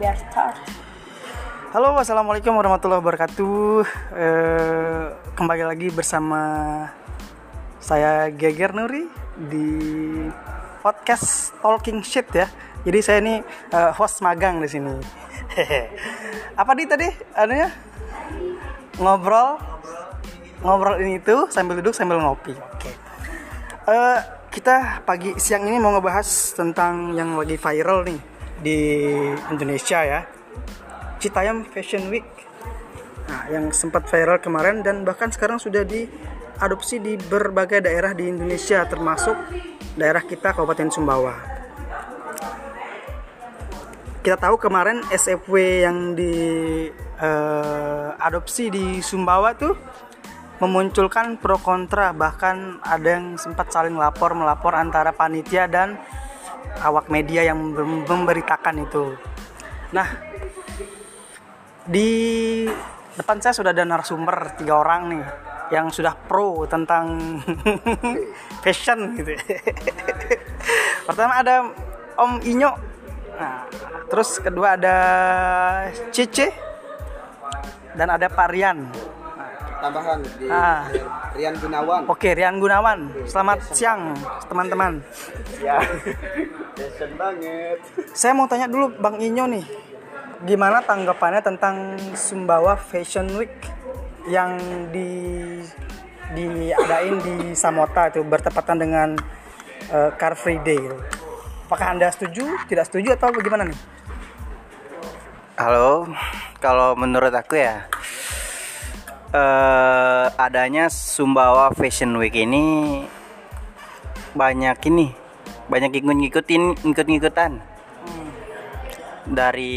biar start. Halo, assalamualaikum warahmatullahi wabarakatuh. Eh, kembali lagi bersama saya Geger Nuri di podcast Talking Shit ya. Jadi saya ini eh, host magang di sini. Apa di tadi? Anunya ngobrol ngobrol ini itu sambil duduk sambil ngopi. Oke. Eh, kita pagi siang ini mau ngebahas tentang yang lagi viral nih di Indonesia ya. Citayam Fashion Week. Nah, yang sempat viral kemarin dan bahkan sekarang sudah diadopsi di berbagai daerah di Indonesia termasuk daerah kita Kabupaten Sumbawa. Kita tahu kemarin SFW yang diadopsi di Sumbawa tuh memunculkan pro kontra bahkan ada yang sempat saling lapor melapor antara panitia dan awak media yang mem- memberitakan itu. Nah, di depan saya sudah ada narasumber tiga orang nih yang sudah pro tentang fashion gitu. Pertama ada Om Inyo. Nah, terus kedua ada Cice dan ada Pak Rian. Tambahan di Ah. Rian Gunawan. Oke, Rian Gunawan. Selamat siang, teman-teman. Ya. Fashion banget. Saya mau tanya dulu Bang Inyo nih, gimana tanggapannya tentang Sumbawa Fashion Week yang di diadain di Samota itu bertepatan dengan eh, Car Free Day. Apakah anda setuju, tidak setuju atau bagaimana nih? Halo, kalau menurut aku ya eh adanya Sumbawa Fashion Week ini banyak ini, banyak ikut-ngikutin, ikut-ngikutan dari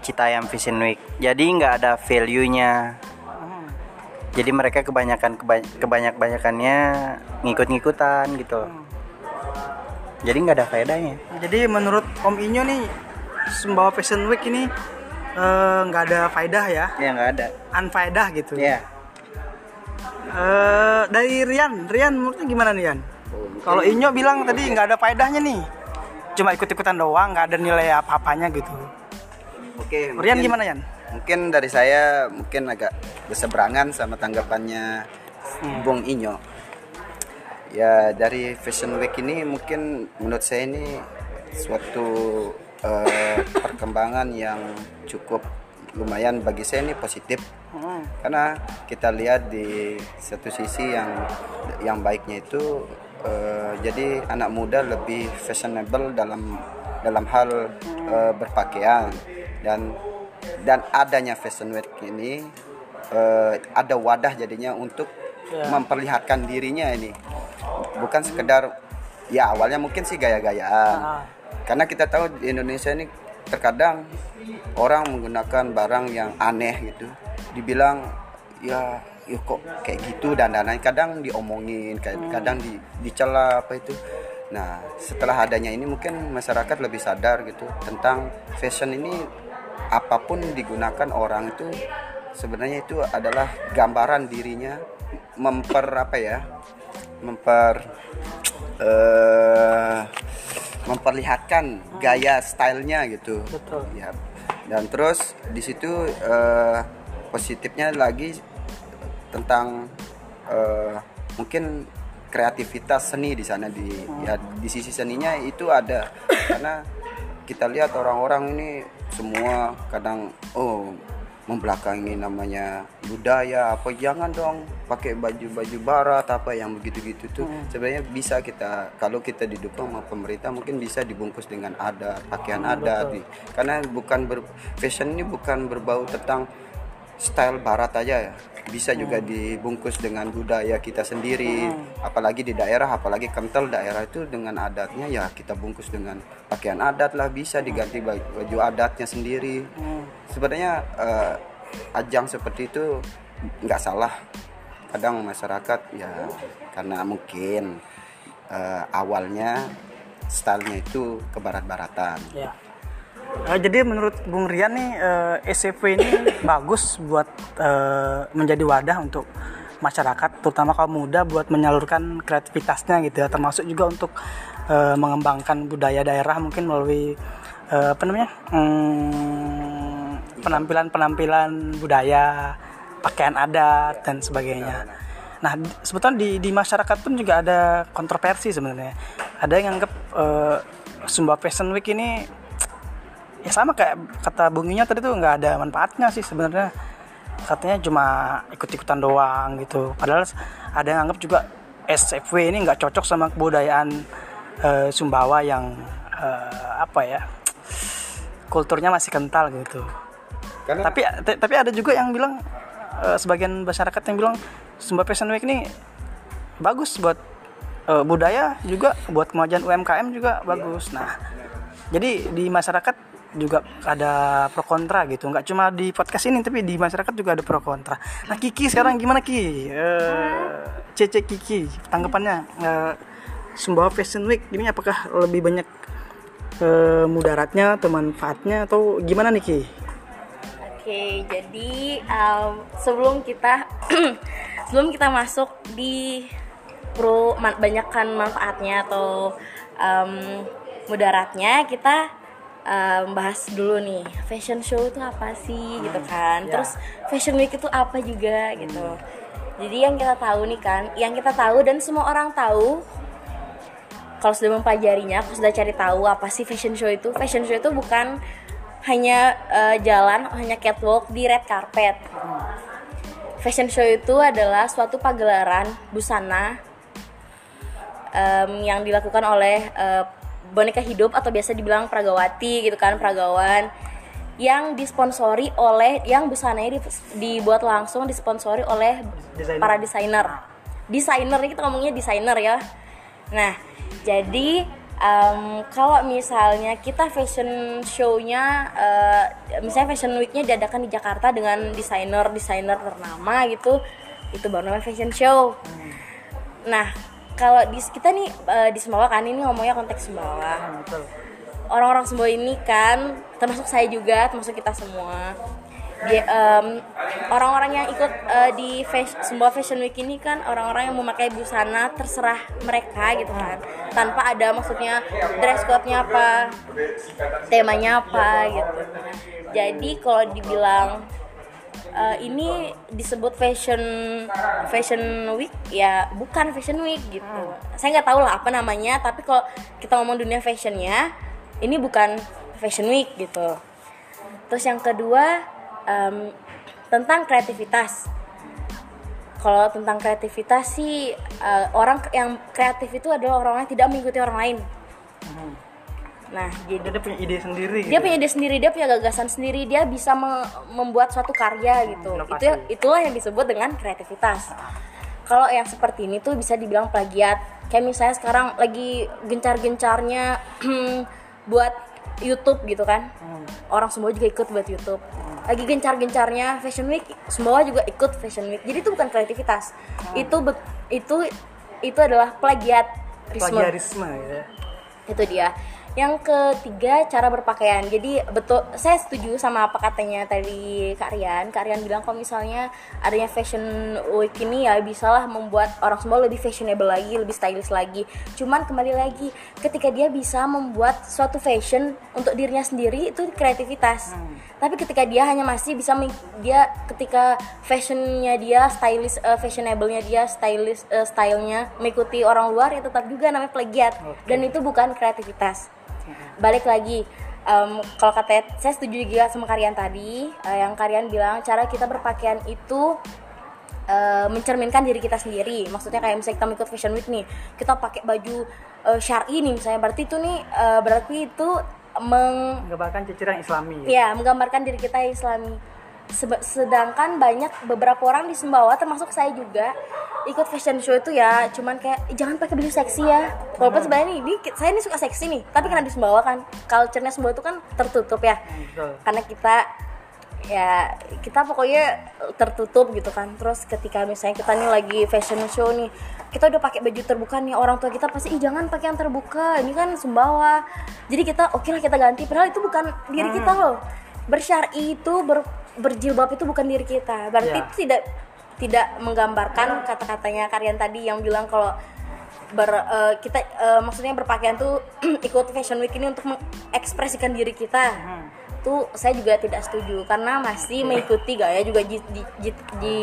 Citayam Fashion Week. Jadi nggak ada value-nya. Jadi mereka kebanyakan keba- kebanyak-banyakannya ngikut-ngikutan gitu. Jadi nggak ada faedahnya. Jadi menurut Om Inyo nih Sumbawa Fashion Week ini eh, nggak ada faedah ya, Ya nggak ada. unfaedah gitu. Ya. Eh, dari Rian, Rian menurutnya gimana nih Rian? Kalau Inyo bilang tadi nggak ada faedahnya nih, cuma ikut-ikutan doang, nggak ada nilai apa-apanya gitu. Oke. Rian mungkin- gimana Yan? Mungkin dari saya mungkin agak berseberangan sama tanggapannya Bung Inyo. Ya dari Fashion Week ini mungkin menurut saya ini suatu eh, perkembangan yang cukup lumayan bagi saya ini positif karena kita lihat di satu sisi yang yang baiknya itu eh, jadi anak muda lebih fashionable dalam dalam hal eh, berpakaian. Dan dan adanya fashion week ini eh, ada wadah jadinya untuk memperlihatkan dirinya ini. Bukan sekedar ya awalnya mungkin sih gaya-gayaan. Ah. karena kita tahu di Indonesia ini terkadang orang menggunakan barang yang aneh gitu dibilang ya ya kok kayak gitu? Dan dan kadang diomongin kayak kadang di dicela apa itu. Nah setelah adanya ini mungkin masyarakat lebih sadar gitu tentang fashion ini. Apa pun digunakan orang itu sebenarnya itu adalah gambaran dirinya memper apa ya memper eh memperlihatkan gaya stylenya gitu. Betul. ya. Dan terus di situ eh, positifnya lagi tentang eh, mungkin kreativitas seni di sana di ya di sisi seninya itu ada. Karena kita lihat orang-orang ini semua kadang oh membelakangi namanya budaya apa jangan dong pakai baju-baju barat apa yang begitu-gitu tuh. Sebenarnya bisa kita kalau kita didukung sama pemerintah mungkin bisa dibungkus dengan adat pakaian adat. di- karena bukan ber, fashion ini bukan berbau tentang style barat aja ya. Bisa juga dibungkus dengan budaya kita sendiri apalagi di daerah apalagi kental daerah itu dengan adatnya ya kita bungkus dengan pakaian adat lah bisa diganti baju, adatnya sendiri. Sebenarnya eh, ajang seperti itu nggak salah. Kadang masyarakat ya karena mungkin eh, awalnya stylenya itu ke barat-baratan Ya. Eh, jadi menurut Bung Rian nih eh, SCV ini bagus buat eh, menjadi wadah untuk masyarakat terutama kaum muda buat menyalurkan kreativitasnya gitu ya. Termasuk juga untuk eh, mengembangkan budaya daerah mungkin melalui eh, apa namanya hmm, penampilan-penampilan budaya pakaian adat dan sebagainya. Nah di- sebetulnya di di masyarakat pun juga ada kontroversi sebenarnya. Ada yang anggap eh, Sumba Fashion Week ini ya sama kayak kata bunginya tadi tuh nggak ada manfaatnya sih sebenarnya. Katanya cuma ikut-ikutan doang gitu. Padahal ada yang anggap juga SFW ini nggak cocok sama kebudayaan eh, Sumbawa yang eh, apa ya kulturnya masih kental gitu. Karena tapi t- tapi ada juga yang bilang eh, sebagian masyarakat yang bilang Sumba Fashion Week ini bagus buat eh, budaya juga buat kemajuan UMKM juga bagus. Nah jadi di masyarakat juga ada pro kontra gitu. Nggak cuma di podcast ini tapi di masyarakat juga ada pro kontra. Nah Kiki sekarang gimana Ki? Eh, Cece Kiki tanggapannya eh, Sumbawa Fashion Week ini apakah lebih banyak eh, mudaratnya atau manfaatnya atau gimana nih Ki? Oke, jadi um, sebelum kita sebelum kita masuk di pro banyakkan manfaatnya atau um, mudaratnya, kita um, bahas dulu nih fashion show itu apa sih gitu kan. ya. Terus fashion week itu apa juga gitu. Jadi yang kita tahu nih kan, yang kita tahu dan semua orang tahu kalau sudah mempelajarinya, kalau sudah cari tahu apa sih fashion show itu, fashion show itu bukan hanya eh, jalan, hanya catwalk di red carpet. Fashion show itu adalah suatu pagelaran busana em, yang dilakukan oleh eh, boneka hidup atau biasa dibilang pragawati gitu kan, pragawan yang disponsori oleh yang busananya di- dibuat langsung disponsori oleh Desainer. para desainer. Desainer ini kita ngomongnya desainer ya. Nah, jadi em, kalau misalnya kita fashion show-nya, eh, misalnya fashion week-nya diadakan di Jakarta dengan desainer-desainer ternama gitu, itu baru namanya fashion show. Nah, kalau di kita nih eh, di Sumbawa kan ini ngomongnya konteks Sumbawa. Betul. Orang-orang semua ini kan termasuk saya juga termasuk kita semua dia em, orang-orang yang ikut eh, di fas- sebuah fashion week ini kan orang-orang yang memakai busana terserah mereka gitu kan. Tanpa ada maksudnya dress code-nya apa temanya apa gitu. Jadi kalau dibilang eh, ini disebut fashion fashion week? Ya bukan fashion week gitu. Saya nggak tahu lah apa namanya tapi kalau kita ngomong dunia fashionnya ini bukan fashion week gitu. Terus yang kedua em, tentang kreativitas. Kalau tentang kreativitas sih eh, orang yang kreatif itu adalah orang yang tidak mengikuti orang lain nah jadi dia punya ide sendiri dia gitu. punya ide sendiri dia punya gagasan sendiri dia bisa me- membuat suatu karya gitu. Inovasi. itu itulah yang disebut dengan kreativitas. Kalau yang seperti ini tuh bisa dibilang plagiat. Kayak misalnya sekarang lagi gencar-gencarnya buat YouTube gitu kan. Orang semua juga ikut buat YouTube. Lagi gencar-gencarnya Fashion Week semua juga ikut Fashion Week. Jadi itu bukan kreativitas. Itu be- itu itu adalah plagiat plagiarisme gitu ya. itu dia yang ketiga cara berpakaian. Jadi betul saya setuju sama apa katanya tadi Kak Rian. Kak Rian bilang kalau misalnya adanya fashion week ini ya bisalah membuat orang semua lebih fashionable lagi lebih stylish lagi. Cuman kembali lagi ketika dia bisa membuat suatu fashion untuk dirinya sendiri itu kreativitas. Tapi ketika dia hanya masih bisa dia ketika fashionnya dia stylish eh, fashionable-nya dia stylish eh, stylenya mengikuti orang luar ya tetap juga namanya plagiat. Dan itu bukan kreativitas balik lagi em, kalau kata saya setuju juga sama kalian tadi eh, yang kalian bilang cara kita berpakaian itu eh, mencerminkan diri kita sendiri. Maksudnya kayak misalnya kita ikut fashion week nih kita pakai baju eh, syari nih misalnya berarti itu nih eh, berarti itu meng menggambarkan ciciran islami. Ya menggambarkan diri kita islami sedangkan banyak beberapa orang di Sumbawa termasuk saya juga ikut fashion show itu ya. Cuman kayak "Ih, jangan pakai baju seksi ya. Walaupun sebenarnya ini, ini saya ini suka seksi nih. Tapi karena di Sumbawa kan culture-nya Sumbawa itu kan tertutup ya. Betul. Karena kita ya kita pokoknya tertutup gitu kan. Terus ketika misalnya kita nih lagi fashion show nih kita udah pakai baju terbuka nih orang tua kita pasti ih jangan pakai yang terbuka ini kan sumbawa. Jadi kita oke lah kita ganti. Padahal itu bukan diri kita loh. Bersyari itu ber, berjilbab itu bukan diri kita. Berarti itu tidak tidak menggambarkan kata-katanya Karian tadi yang bilang kalau ber eh, kita eh, maksudnya berpakaian tuh ikut fashion week ini untuk mengekspresikan diri kita. Tuh saya juga tidak setuju karena masih mengikuti gaya juga di di, di, di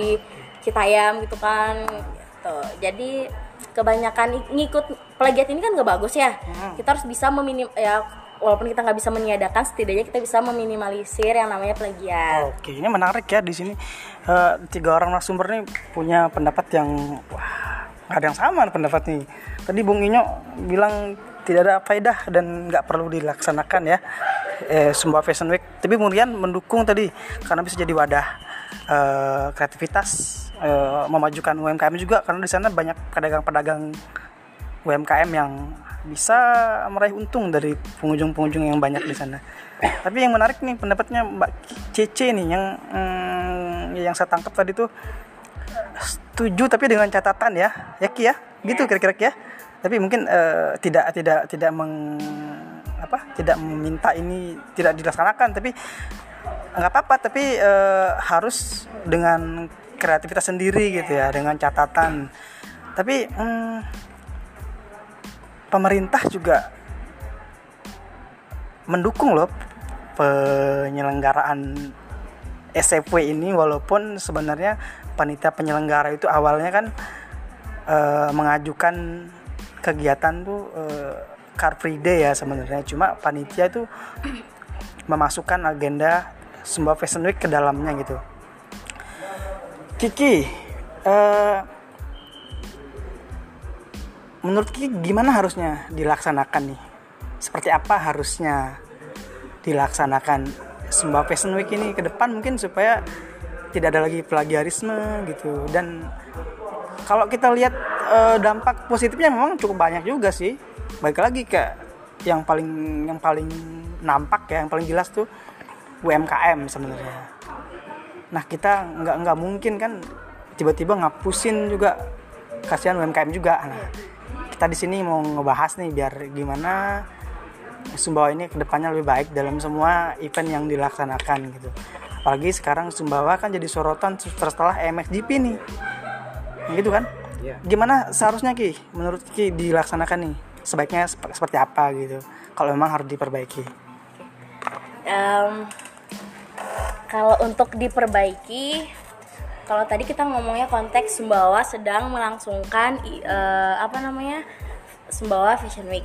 Citayam gitu kan gitu. jadi kebanyakan ngikut plagiat ini kan gak bagus ya. Kita harus bisa meminim ya walaupun kita nggak bisa meniadakan setidaknya kita bisa meminimalisir yang namanya plagiat Oke, ini menarik ya di sini Eh, tiga orang narasumber nih punya pendapat yang wah ada yang sama pendapat nih. Tadi Bung Inyo bilang tidak ada faedah dan nggak perlu dilaksanakan ya eh, sebuah fashion week. Tapi kemudian mendukung tadi karena bisa jadi wadah eh, kreativitas, eh, memajukan UMKM juga karena di sana banyak pedagang-pedagang UMKM yang bisa meraih untung dari pengunjung-pengunjung yang banyak di sana. Tapi yang menarik nih pendapatnya Mbak Cece nih yang hmm, yang saya tangkap tadi tuh setuju tapi dengan catatan ya, ya Ki ya, gitu kira-kira Ki ya. Tapi mungkin eh, tidak tidak tidak meng apa tidak meminta ini tidak dilaksanakan tapi nggak apa-apa tapi eh, harus dengan kreativitas sendiri gitu ya dengan catatan tapi hmm, pemerintah juga mendukung loh penyelenggaraan SFW ini walaupun sebenarnya panitia penyelenggara itu awalnya kan eh, mengajukan kegiatan tuh eh, Car Free Day ya sebenarnya cuma panitia itu memasukkan agenda sebuah fashion week ke dalamnya gitu. Kiki, eh, menurut Kiki gimana harusnya dilaksanakan nih? Seperti apa harusnya dilaksanakan sebuah fashion week ini ke depan mungkin supaya tidak ada lagi plagiarisme gitu. Dan kalau kita lihat eh, dampak positifnya memang cukup banyak juga sih. Baik lagi ke yang paling yang paling nampak ya yang paling jelas tuh UMKM sebenarnya. Nah kita nggak nggak mungkin kan tiba-tiba ngapusin juga kasihan UMKM juga. Nah kita di sini mau ngebahas nih biar gimana Sumbawa ini ke depannya lebih baik dalam semua event yang dilaksanakan gitu. Apalagi sekarang Sumbawa kan jadi sorotan setelah MXGP nih. Gitu kan? Iya. gimana seharusnya Ki? Menurut Ki dilaksanakan nih? Sebaiknya sep- seperti apa gitu? Kalau memang harus diperbaiki. Em, kalau untuk diperbaiki kalau tadi kita ngomongnya konteks Sumbawa sedang melangsungkan eh, apa namanya Sumbawa Fashion Week.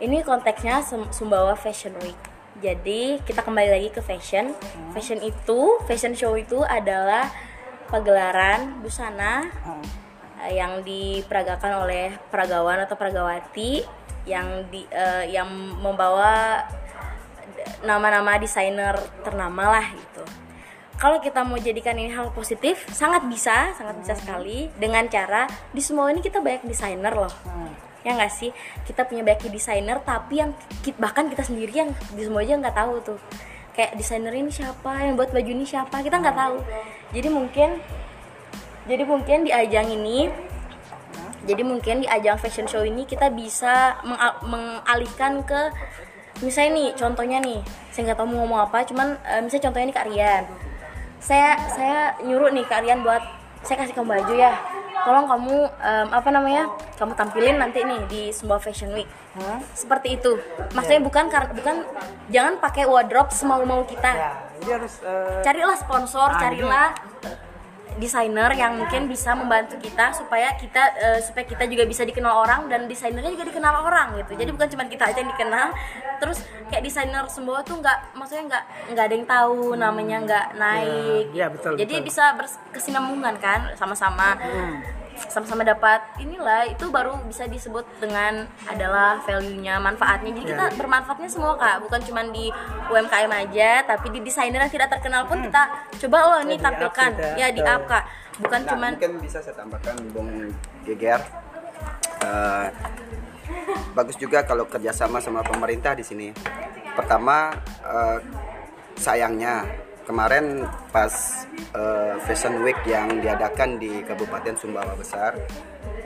Ini konteksnya Sum- Sumbawa Fashion Week. Jadi kita kembali lagi ke fashion. Fashion itu fashion show itu adalah pagelaran busana eh, yang diperagakan oleh peragawan atau peragawati yang di eh, yang membawa nama-nama desainer ternama lah gitu. Kalau kita mau jadikan ini hal positif, sangat bisa, sangat bisa sekali dengan cara di semua ini kita banyak desainer loh. Ya nggak sih? Kita punya banyak desainer tapi yang bahkan kita sendiri yang di semua aja nggak tahu tuh. Kayak desainer ini siapa, yang buat baju ini siapa, kita nggak tahu. Jadi mungkin jadi mungkin di ajang ini jadi mungkin di ajang fashion show ini kita bisa menga- mengalihkan ke misalnya nih contohnya nih saya nggak tahu mau ngomong apa cuman eh, misalnya contohnya nih Kak Rian saya saya nyuruh nih Kak Rian buat saya kasih kamu baju ya. Tolong kamu em, apa namanya kamu tampilin nanti nih di sebuah fashion week. Seperti itu. Maksudnya bukan karena bukan jangan pakai wardrobe semau mau kita. Ya jadi harus eh, carilah sponsor, Ah, carilah desainer yang mungkin bisa membantu kita supaya kita eh, supaya kita juga bisa dikenal orang dan desainernya juga dikenal orang gitu. Jadi bukan cuma kita aja yang dikenal, terus kayak desainer semua tuh nggak maksudnya nggak nggak ada yang tahu namanya nggak naik. Iya, betul, Jadi betul. bisa berkesinambungan kan sama-sama. Sama-sama dapat inilah itu baru bisa disebut dengan adalah value-nya, manfaatnya. Jadi kita bermanfaatnya semua Kak, bukan cuma di UMKM aja, tapi di desainer yang tidak terkenal pun kita coba loh ini di-up tampilkan. gitu ya. Ya di up Kak. Bukan Nah, cuman mungkin bisa saya tambahkan Bung Geger. Eh, bagus juga kalau kerjasama sama pemerintah di sini. Pertama, eh, sayangnya kemarin pas eh, Fashion Week yang diadakan di Kabupaten Sumbawa Besar,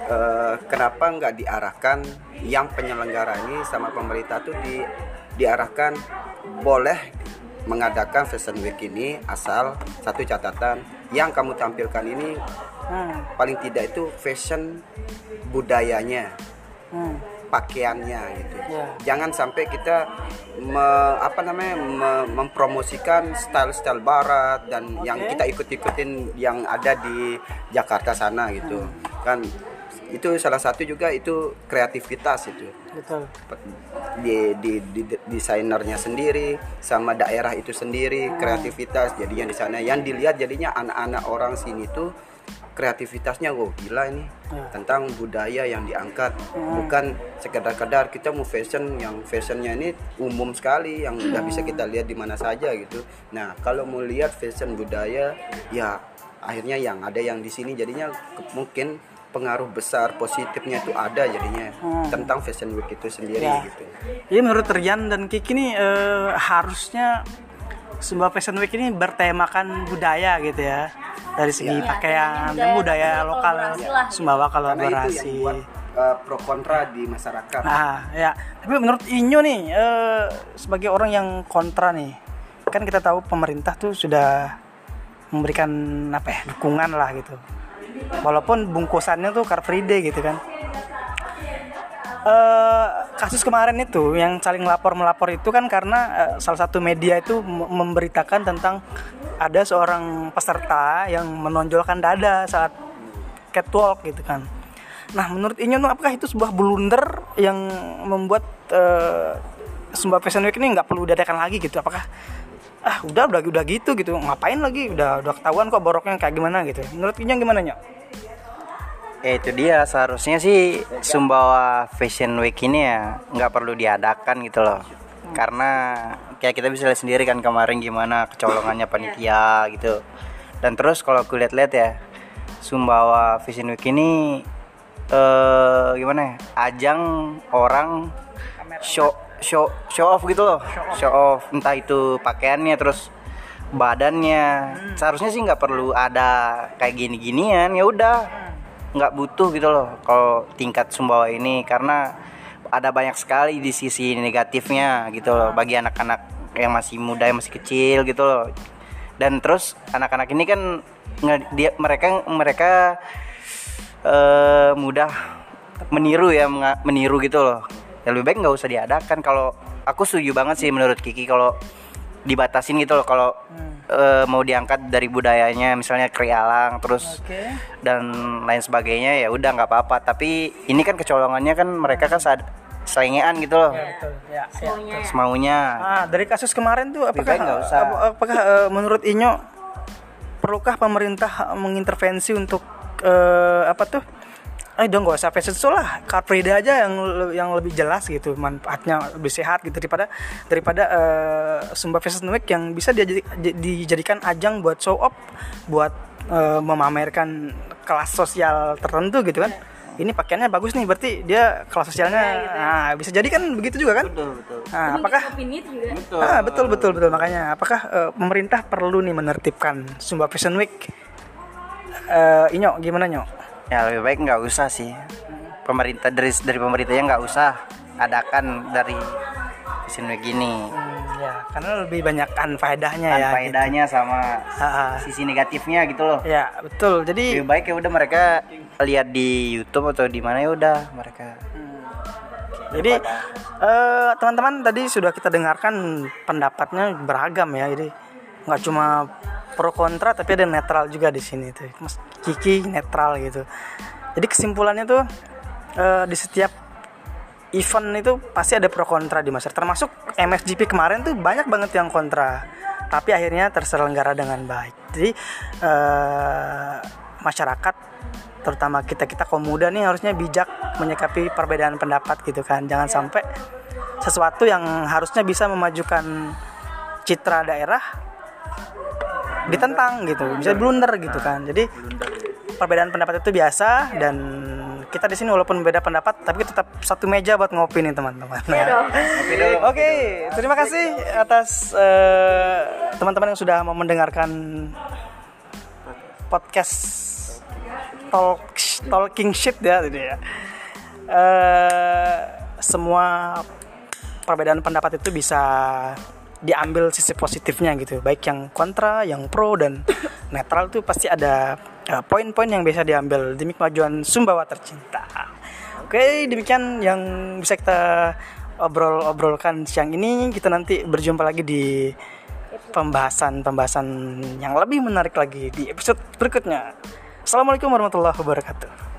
eh, kenapa nggak diarahkan yang penyelenggara ini sama pemerintah tuh di diarahkan boleh mengadakan Fashion Week ini asal satu catatan yang kamu tampilkan ini Hmm. paling tidak itu fashion budayanya Hmm. Pakaiannya gitu Ya. jangan sampai kita me- apa namanya me- mempromosikan style-style barat dan yang Oke. kita ikut-ikutin yang ada di Jakarta sana gitu kan itu salah satu juga itu kreativitas itu Betul. di, di, di, di- desainernya sendiri sama daerah itu sendiri kreativitas jadinya di sana yang dilihat jadinya anak-anak orang sini tuh kreativitasnya wow gila ini. Ya. tentang budaya yang diangkat. Bukan sekedar-kedar kita mau fashion yang fashionnya ini umum sekali yang udah bisa kita lihat di mana saja gitu. Nah kalau mau lihat fashion budaya ya akhirnya yang ada yang di sini. Jadinya mungkin pengaruh besar positifnya itu ada jadinya tentang fashion week itu sendiri Ya. gitu. Jadi menurut Rian dan Kiki nih eh, harusnya sebuah fashion week ini bertemakan budaya gitu ya dari segi Iya. pakaian dan budaya budaya lokal kolaborasi lah. Sumbawa kolaborasi. buat uh, pro kontra di masyarakat Nah, ya. Tapi menurut Inyo nih eh, sebagai orang yang kontra nih, kan kita tahu pemerintah tuh sudah memberikan apa ya dukungan lah gitu. Walaupun bungkusannya tuh Car Free Day gitu kan. Eh, kasus kemarin itu yang saling lapor melapor itu kan karena eh, salah satu media itu memberitakan tentang ada seorang peserta yang menonjolkan dada saat catwalk gitu kan. Nah, menurut Inyo tuh apakah itu sebuah blunder yang membuat eh, sebuah fashion week ini nggak perlu diadakan lagi gitu? Apakah ah udah udah udah gitu gitu ngapain lagi udah udah ketahuan kok boroknya kayak gimana gitu menurut Inyo gimana Nyok? Ya itu dia seharusnya sih Sumbawa Fashion Week ini ya nggak perlu diadakan gitu loh. Karena kayak kita bisa lihat sendiri kan kemarin gimana kecolongannya panitia gitu. Dan terus kalau aku lihat-lihat ya Sumbawa Fashion Week ini eh gimana ya? Ajang orang show show show off gitu loh. Show off entah itu pakaiannya terus badannya. Seharusnya sih nggak perlu ada kayak gini-ginian ya udah nggak butuh gitu loh kalau tingkat Sumbawa ini karena ada banyak sekali di sisi negatifnya gitu loh bagi anak-anak yang masih muda yang masih kecil gitu loh. Dan terus anak-anak ini kan dia mereka mereka eh, mudah meniru ya meniru gitu loh. Ya lebih baik nggak usah diadakan. Kalau aku setuju banget sih menurut Kiki kalau dibatasin gitu loh kalau eh, mau diangkat dari budayanya misalnya krialang terus Oke. dan lain sebagainya ya udah nggak apa-apa tapi ini kan kecolongannya kan mereka kan saat selengean gitu loh Betul. Ya, ya. Semuanya ya. semaunya Ah, dari kasus kemarin tuh apakah usah. ap- apakah eh, menurut Inyo perlukah pemerintah mengintervensi untuk eh, apa tuh? Eh dong gak usah fashion show lah, Car Free Day aja yang yang lebih jelas gitu manfaatnya lebih sehat gitu daripada daripada eh, Sumba Fashion Week yang bisa dia dijadikan ajang buat show up, buat eh, memamerkan kelas sosial tertentu gitu kan. Ini pakaiannya bagus nih, berarti dia kelas sosialnya, nah, bisa jadi kan begitu juga kan? betul betul Nah, apakah juga Ah, betul betul betul makanya apakah eh, pemerintah perlu nih menertibkan Sumba Fashion Week? Eh, Inyo gimana Nyok? Ya lebih baik nggak usah sih pemerintah dari dari pemerintahnya nggak usah adakan dari fashion week ini Hmm, ya, karena lebih banyakan faedahnya kan ya. faedahnya sama Ah, ah. sisi negatifnya gitu loh Ya, betul. Jadi lebih baik ya udah mereka lihat di YouTube atau di mana ya udah mereka jadi eh, teman-teman tadi sudah kita dengarkan pendapatnya beragam ya. Jadi nggak cuma pro kontra tapi ada netral juga di sini tuh. Mas Kiki netral gitu. Jadi kesimpulannya tuh eh, di setiap event itu pasti ada pro kontra di masyarakat. Termasuk MXGP kemarin tuh banyak banget yang kontra. Tapi akhirnya terselenggara dengan baik. Jadi eh, masyarakat terutama kita kita kaum muda nih harusnya bijak menyikapi perbedaan pendapat gitu kan. Jangan sampai sesuatu yang harusnya bisa memajukan citra daerah ditentang gitu. Bisa blunder gitu kan. Jadi perbedaan pendapat itu biasa dan kita di sini walaupun beda pendapat tapi tetap satu meja buat ngopi nih teman-teman. Oke, terima kasih atas eh, teman-teman yang sudah mau mendengarkan podcast talk talking shit ya gitu ya. Eh, semua perbedaan pendapat itu bisa diambil sisi positifnya gitu baik yang kontra yang pro dan netral itu pasti ada eh, poin-poin yang bisa diambil demi kemajuan Sumbawa tercinta. Oke, demikian yang bisa kita obrol-obrolkan siang ini. Kita nanti berjumpa lagi di pembahasan-pembahasan yang lebih menarik lagi di episode berikutnya. Assalamualaikum warahmatullahi wabarakatuh.